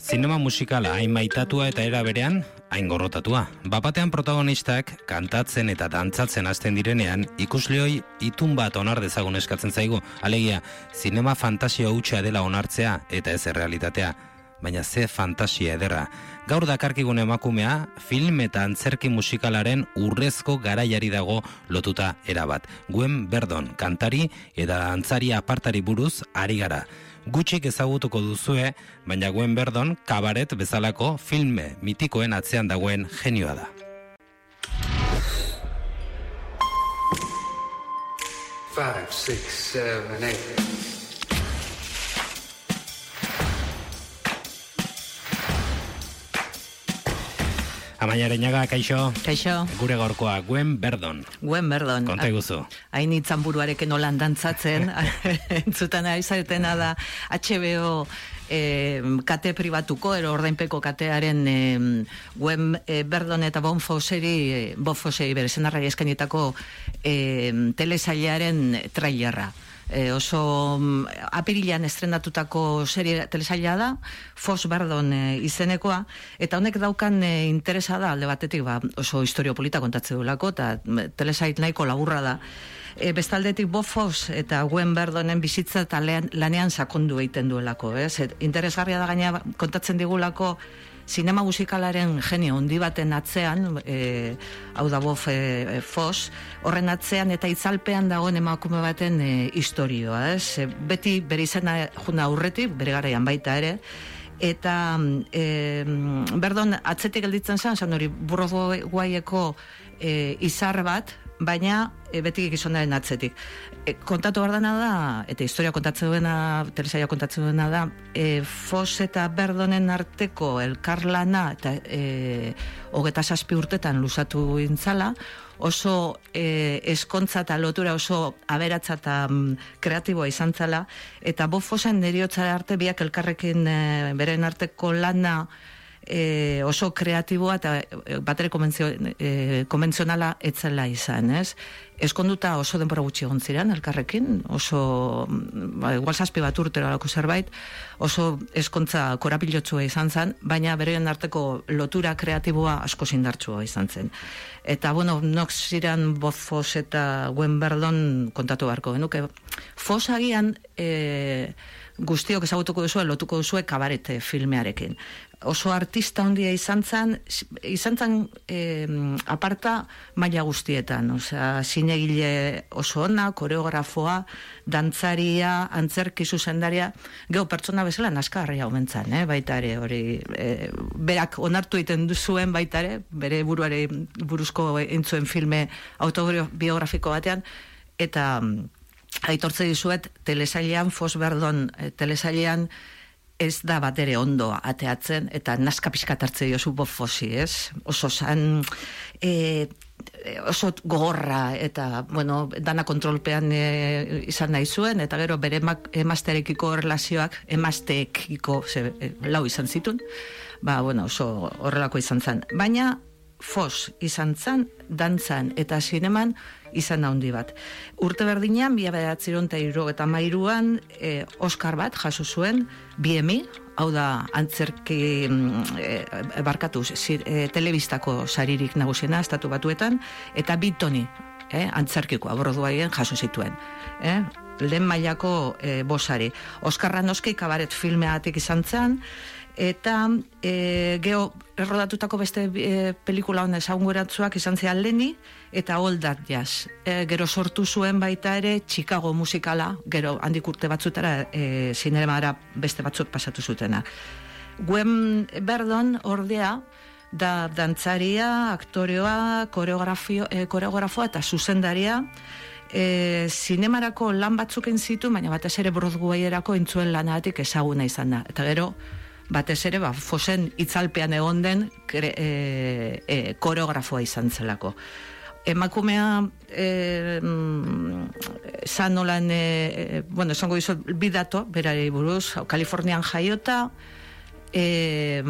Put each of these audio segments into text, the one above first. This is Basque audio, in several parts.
Zinema musikala hain maitatua eta era berean hain gorrotatua. Bapatean protagonistak kantatzen eta dantzatzen hasten direnean ikusleoi itun bat onar dezagun eskatzen zaigu. Alegia, zinema fantasia hutsa dela onartzea eta ez errealitatea. Baina ze fantasia ederra. Gaur dakarkigun emakumea, film eta antzerki musikalaren urrezko garaiari dago lotuta erabat. Guen Berdon, kantari eta antzari apartari buruz ari gara gutxik ezagutuko duzue, baina guen berdon, kabaret bezalako filme mitikoen atzean dagoen genioa da. Five, six, seven, eight. Amaia Areñaga, kaixo. Kaixo. Gure gorkoa, Gwen Berdon. Gwen Berdon. Konta iguzu. Hain itzan buruareken holan dantzatzen, entzutan aizartena da HBO e, kate pribatuko, ero ordainpeko katearen e, Gwen e, Berdon eta Bon Foseri, Bon Foseri berezen arrai eskenitako e, telesailaren trailerra e, oso mm, apirilan estrenatutako serie telesaila da, Fos Bardon e, izenekoa, eta honek daukan e, interesa da, alde batetik ba, oso historio polita kontatze duelako, eta mm, telesait nahiko laburra da. E, bestaldetik Bo Fos eta Gwen Berdonen bizitza eta lanean sakondu egiten duelako, ez? interesgarria da gaina kontatzen digulako, Zinema musikalaren genio handi baten atzean, e, hau da bof e, fos, horren atzean eta itzalpean dagoen emakume baten e, historioa, ez? E, beti bere izena juna aurretik, bere garaian baita ere, eta e, berdon, atzetik gelditzen zen, zan hori burro e, izar bat, baina e, beti gizonaren atzetik. E, kontatu behar da, eta historia kontatzen duena, telesaia kontatzen duena da, e, Fos eta Berdonen arteko elkarlana, eta e, hogeta saspi urtetan lusatu intzala, oso e, eskontza eta lotura oso aberatza eta mm, kreatiboa izan zala, eta bo Fosen neriotza arte biak elkarrekin e, beren arteko lana, e, oso kreatiboa eta e, batere e, konbentzionala etzela izan, ez? Eskonduta oso denbora gutxi egon ziren, elkarrekin, oso, ba, igual zazpi bat urtero zerbait, oso eskontza korapilotsua izan zen, baina berean arteko lotura kreatiboa asko zindartsua izan zen. Eta, bueno, nox ziren Fos eta Gwen Berdon kontatu beharko genuke. Fos agian, e, guztiok ezagutuko duzu, lotuko duzu kabarete filmearekin oso artista handia izan zan, izan zan aparta maila guztietan, osea, sinegile oso ona, koreografoa, dantzaria, antzerki zuzendaria, geho pertsona bezala naskarria omentzan, eh, baita ere, hori, e, berak onartu egiten duzuen baita ere, bere buruare buruzko entzuen filme autobiografiko batean, eta aitortze dizuet, telesailean, Fosberdon, eh, telesailean, ez da bat ere ondo ateatzen, eta naska pixka tartze diozu bofosi, ez? Oso zan, e, oso gogorra, eta, bueno, dana kontrolpean e, izan nahi zuen, eta gero bere emazterekiko relazioak, emazteekiko e, lau izan zitun, ba, bueno, oso horrelako izan zen. Baina, fos izan zen, dantzan eta zineman, izan handi bat. Urte berdinean, bia behatziron eta eta mairuan, e, Oscar bat jaso zuen, BMI, hau da antzerki mm, e, barkatu e, telebistako saririk nagusiena, estatu batuetan, eta bitoni, e, antzerkiko aborduaien jaso zituen. E, lehen mailako e, bosari. Oskarra noski kabaret filmeatik izan zen, eta e, geho errodatutako beste e, pelikula hona ezagunguratzuak izan zean leni eta All That Jazz. E, gero sortu zuen baita ere Chicago musikala, gero handik urte batzutara e, zinemara beste batzuk pasatu zutena. Gwen Berdon ordea da dantzaria, aktoreoa, e, koreografoa eta zuzendaria, e, zinemarako lan batzuk zitu, baina batez ere Broadwayerako intzuen lanatik ezaguna izan da. Eta gero, batez ere, ba, fosen itzalpean egon den kre, e, e, koreografoa izan zelako. Emakumea e, zan nolan, e, bueno, esango dizu, bidato, berari buruz, Kalifornian jaiota, e,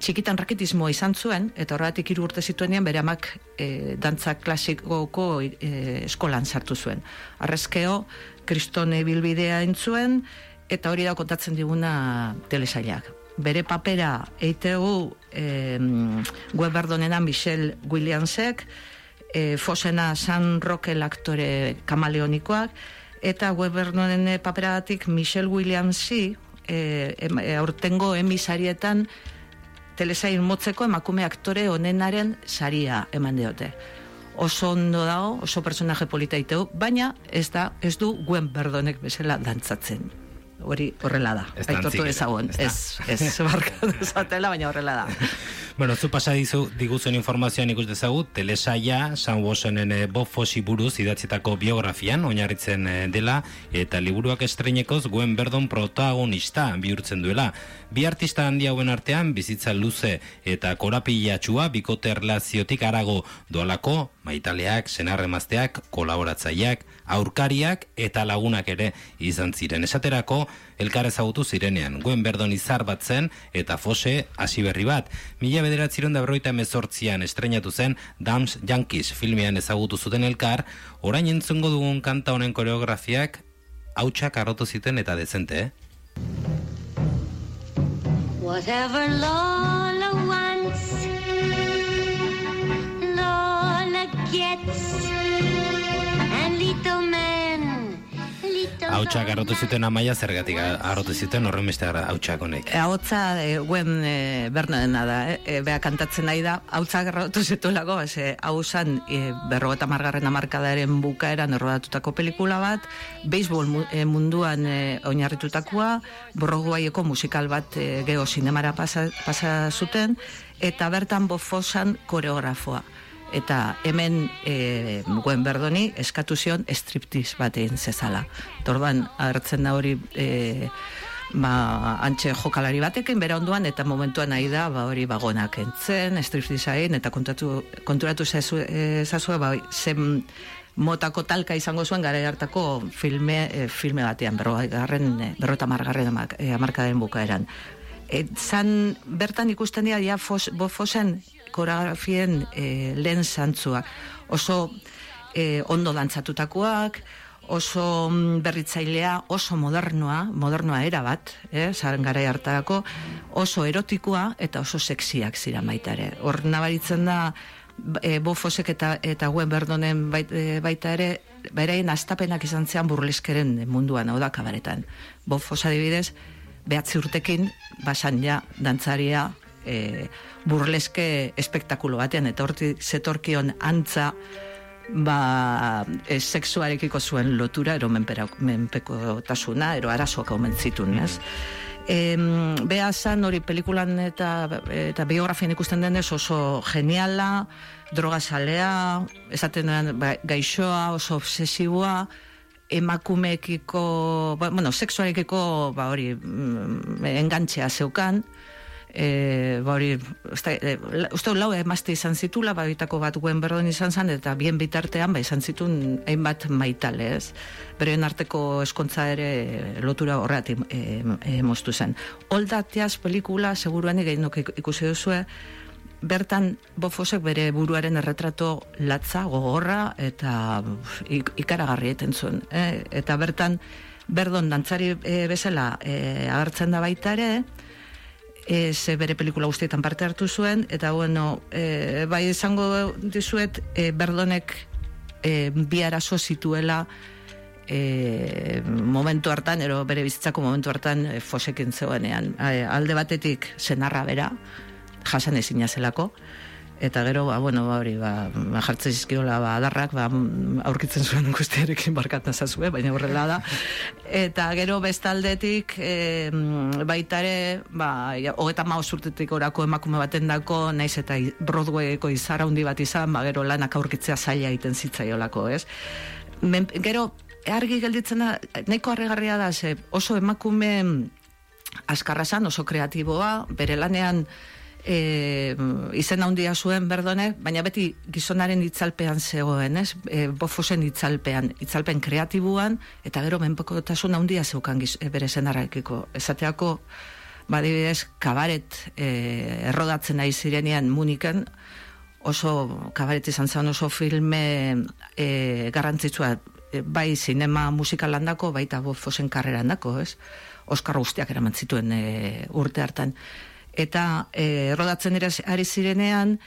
txikitan raketismoa izan zuen, eta horretik hiru urte zituenean bere amak e, dantza klasikoko e, eskolan sartu zuen. Arrezkeo, kristone bilbidea entzuen, eta hori da kontatzen diguna telesailak. Bere papera eitegu e, Weberdonenan Michelle Williamsek, e, Fosena San Roque aktore kamaleonikoak, eta Weberdonen paperagatik Michelle Williamsi, e, e, aurtengo emisarietan telesain motzeko emakume aktore onenaren saria eman diote. Oso ondo dago, oso personaje polita iteu, baina ez da, ez du guen berdonek bezala dantzatzen. Hori horrela da. Aitortu ezagun. Ez, ez, ez, baina horrela da. Bueno, zu pasa dizu diguzuen informazioan ikus dezagut, telesaia, San Wosenen e, Bob Fossi buruz idatzitako biografian, oinarritzen eh, dela, eta liburuak estreinekoz guen berdon protagonista bihurtzen duela. Bi artista handi hauen artean, bizitza luze eta korapilatxua bikote erlaziotik arago doalako, maitaleak, senarremazteak, kolaboratzaileak, aurkariak eta lagunak ere izan ziren. Esaterako, elkar ezagutu zirenean, guen berdon izar bat zen eta fose hasi berri bat. Mila bederatziron da berroita emezortzian estrenatu zen Dams Yankees filmean ezagutu zuten elkar, orain entzungo dugun kanta honen koreografiak hautsak arrotu ziten eta dezente, eh? Whatever Lola wants Lola gets Hautsa garrotu zuten amaia zergatik garrotu zuten horren beste hautsak honek. E, hautsa e, guen e, dena da, e, e, beha kantatzen nahi da, hautsa garrotu zituelako, ze hau zan e, berrogeta margarren amarkadaren bukaeran errodatutako pelikula bat, beisbol e, munduan e, oinarritutakoa, borroguaieko musikal bat e, geho sinemara pasa, pasa zuten, eta bertan bofosan koreografoa eta hemen e, guen berdoni eskatu zion striptiz bat egin zezala. Torban, hartzen da hori e, ba, antxe jokalari batekin bera onduan eta momentuan nahi da ba, hori bagonak entzen, striptiz egin eta kontatu, konturatu zazu, e, ba, zen motako talka izango zuen gara hartako filme, e, filme batean, berro, garren, berro eta margarren amarkadaren bukaeran. E, zan, bertan ikusten dira, ja, fos, bo, fosen koreografien e, lehen zantzuak. Oso e, ondo dantzatutakoak, oso mm, berritzailea, oso modernoa, modernoa era bat, eh, zaren gara hartarako, oso erotikoa eta oso seksiak zira baita Hor nabaritzen da, e, bofosek eta, eta guen berdonen baita ere, beraien astapenak izan zean burleskeren munduan, hau da kabaretan. Bofos adibidez, behatzi urtekin, basan ja, dantzaria, e, burleske espektakulo batean, eta horti zetorkion antza, ba, e, sexuarekiko zuen lotura, ero menpeko tasuna, ero arazoak omen zitun, ez? E, Beha zan hori pelikulan eta, eta biografian ikusten denez oso geniala, droga salea, esaten ba, gaixoa, oso obsesiboa, emakumeekiko, ba, bueno, sexuarekiko, ba, hori, mm, engantzea zeukan, e, ba hori, uste, e, uste lau emazte izan zitula, ba bitako bat guen berdon izan zen, eta bien bitartean, ba izan zitun hainbat maitale, ez? Beren arteko eskontza ere lotura horreat e, e, moztu zen. Oldatiaz pelikula, seguruan egin ikusi duzue, bertan bofosek bere buruaren erretrato latza, gogorra, eta ikaragarri eten zuen. Eh? Eta bertan, berdon dantzari e, bezala e, agertzen da baita ere, e, ze bere pelikula guztietan parte hartu zuen, eta bueno, e, bai izango dizuet, e, berdonek e, bi arazo zituela e, momentu hartan, ero bere bizitzako momentu hartan e, fosekin zegoenean. Alde batetik senarra bera, jasan ezin zelako, eta gero ba bueno ba hori ba, ba jartzen zizkiola ba adarrak ba aurkitzen zuen guztiarekin barkatzen zazue baina horrela da. Eta gero bestaldetik e, baita ere ba 35 urtetik orako emakume baten dako naiz eta Broadwayko izara handi bat izan ba gero lanak aurkitzea zaila egiten zitzaiolako ez? Gero argi gelditzen da nahiko harregarria da ze oso emakume askarra oso kreatiboa bere lanean e, izen handia zuen berdone, baina beti gizonaren itzalpean zegoen, ez? E, bofosen itzalpean, itzalpen kreatibuan, eta gero menpeko tasun handia zeukan giz, e, bere zenarrakiko. Esateako, badibidez, kabaret e, errodatzen nahi zirenean muniken, oso kabaret izan zen oso filme e, garrantzitsua e, bai sinema musikal landako, baita bofosen karrera handako, ez? Oskar guztiak eraman zituen e, urte hartan. Eta e, errodatzen ere ari zirenean,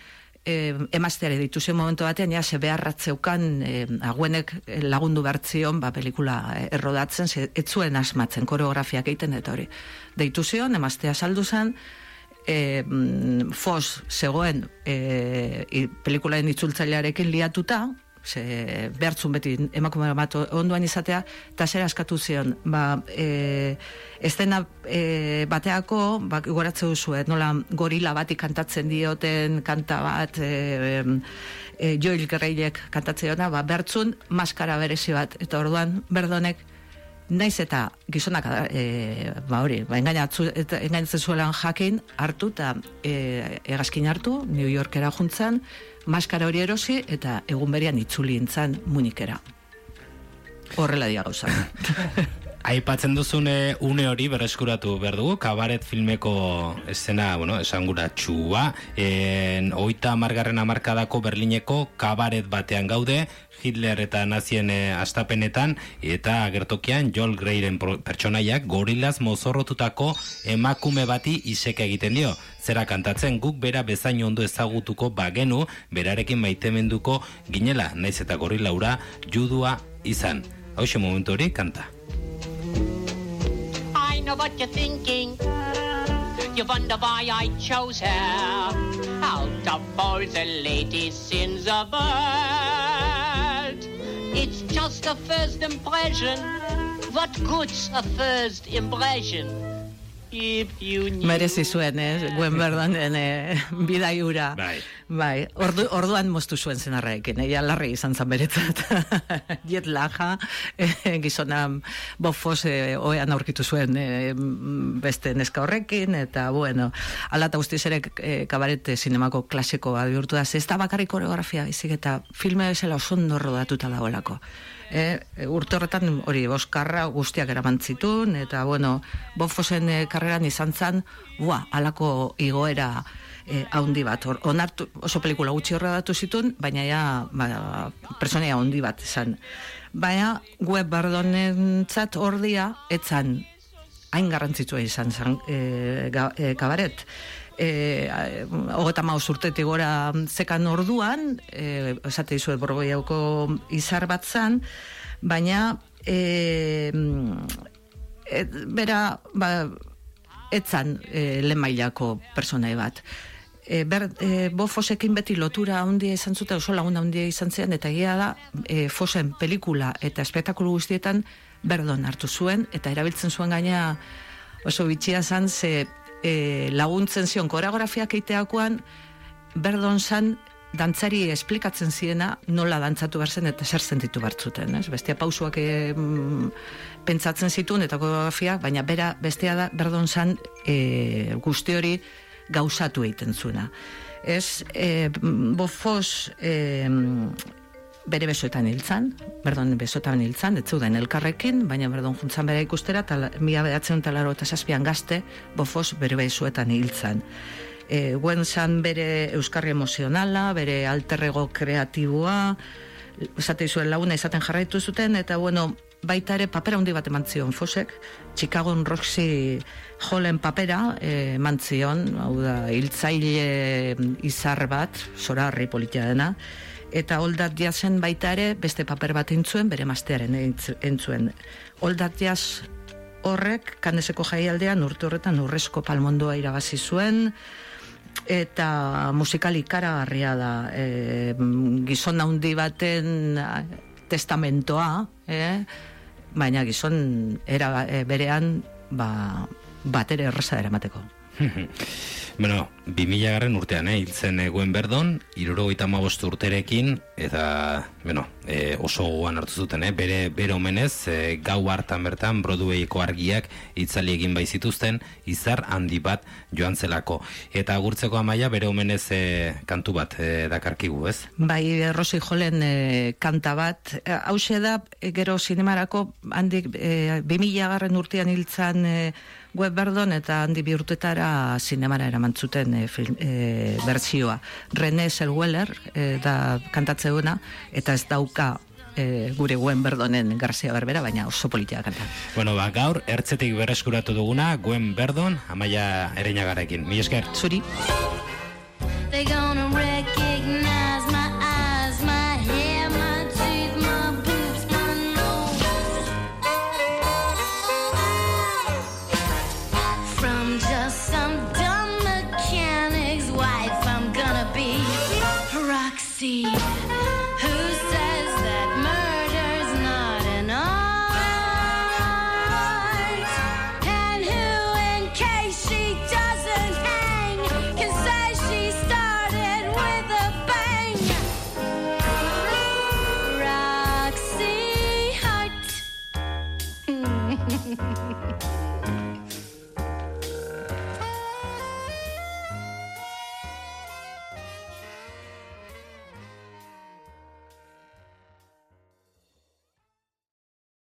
e, emazteare dituzen momentu batean, ja, se beharratzeukan e, aguenek lagundu bertzion, ba, pelikula errodatzen, ze, etzuen asmatzen, koreografiak egiten, eta hori. Deitu zion, emaztea saldu zen, e, fos zegoen e, pelikulaen itzultzailearekin liatuta, ze behartzun beti emakume bat onduan izatea, eta zer askatu zion, ba, e, estena e, bateako, ba, goratze duzu, nola gorila bati kantatzen dioten kanta bat, e, e, Joel Gerreilek kantatzen diona, ba, behartzun maskara berezi bat, eta orduan, berdonek, naiz eta gizonak e, ba hori, ba engainatzen zuelan jakin hartu eta e, egazkin hartu New Yorkera juntzan, maskara hori erosi eta egun berian itzuli intzan munikera. Horrela dia gauza. Aipatzen duzune une hori berreskuratu behar dugu, kabaret filmeko esena, bueno, esangura txua, en, oita margarren amarkadako Berlineko kabaret batean gaude, Hitler eta nazien e, astapenetan, eta agertokian Joel Greyren pertsonaiak gorilaz mozorrotutako emakume bati isek egiten dio. Zera kantatzen guk bera bezain ondo ezagutuko bagenu, berarekin maitemenduko ginela, naiz eta gorilaura judua izan. Hau momentu hori, kanta. Know what you're thinking. You wonder why I chose her out of all the ladies in the world. It's just a first impression. What good's a first impression? Merezi zuen, eh? Guen berdan, eh, bidaiura. Bai. Bai, ordu, orduan moztu zuen zenarraekin, eh? larri izan zan beretzat. Diet laja, eh, gizona bofos eh, oean aurkitu zuen eh, beste neska horrekin, eta bueno, alata guztiz ere eh, kabarete sinemako klasiko bihurtu da, ez da bakarrik koreografia, izik eta filme bezala oso ondo rodatuta dagoelako e, urte horretan hori boskarra guztiak eramantzitun, eta bueno, bofosen e, karreran izan zan, bua, alako igoera e, haundi bat, onartu, oso pelikula gutxi horra datu zitun, baina ja, ba, personea haundi bat izan. Baina, web bardonen txat ordia, etzan, hain garrantzitua izan zan, e, e, kabaret e, hogeta maus urtetik gora zekan orduan, e, esate izuet borgoiauko izar bat zan, baina e, et, bera ba, etzan e, lemailako personai bat. E, ber, e, bo fosekin beti lotura handia izan zuten, oso laguna handia izan zen, eta gira da, e, fosen pelikula eta espektakulu guztietan berdon hartu zuen, eta erabiltzen zuen gaina oso bitxia zan, ze e, laguntzen zion koreografiak eiteakoan, berdon zan, dantzari esplikatzen ziena nola dantzatu berzen eta zer sentitu bartzuten, ez? Bestia pausuak e, pentsatzen zituen eta koreografiak, baina bera, bestia da, berdon zan, e, guzti hori gauzatu egiten zuena. Ez, e, bofos, e, bere besoetan hiltzan, berdon besoetan hiltzan, ez zuden elkarrekin, baina berdon juntzan bere ikustera, eta mila behatzen talaro eta zazpian gazte, bofos bere besoetan hiltzan. E, guen zan bere euskarri emozionala, bere alterrego kreatiboa, esate zuen laguna izaten jarraitu zuten, eta bueno, baita ere papera handi bat eman zion Fosek, Chicago Roxy Hallen papera e, eman zion, hau da, hiltzaile izar bat, sorarri politia dena, eta oldat jazen baita ere beste paper bat entzuen bere mastearen entzuen. Oldat jaz horrek kandeseko jaialdean urte horretan urrezko palmondoa irabazi zuen eta musikali karagarria da e, gizon handi baten testamentoa e, baina gizon era e, berean ba, bat ere erresa eramateko Bueno, 2000 garren urtean, eh, hiltzen eguen berdon, irurogeita mabost urterekin, eta, bueno, e, oso gogoan hartu zuten, eh, bere, bere omenez, e, gau hartan bertan, Broadwayko argiak itzali egin bai zituzten, izar handi bat joan zelako. Eta gurtzeko amaia, bere omenez e, kantu bat e, dakarkigu, ez? Bai, Rosi Jolen e, kanta bat, hau da, gero sinemarako, handik, e, 2000 garren urtean hiltzan, e, web berdon eta handi bi urtetara sinemara eraman zuten e, film, e, bertsioa. René Selweller e, da kantatzeuna eta ez dauka e, gure guen berdonen garzia berbera, baina oso politia kanta. Bueno, ba, gaur, ertzetik berreskuratu duguna, guen berdon, amaia ereñagarekin. Mi esker. Zuri.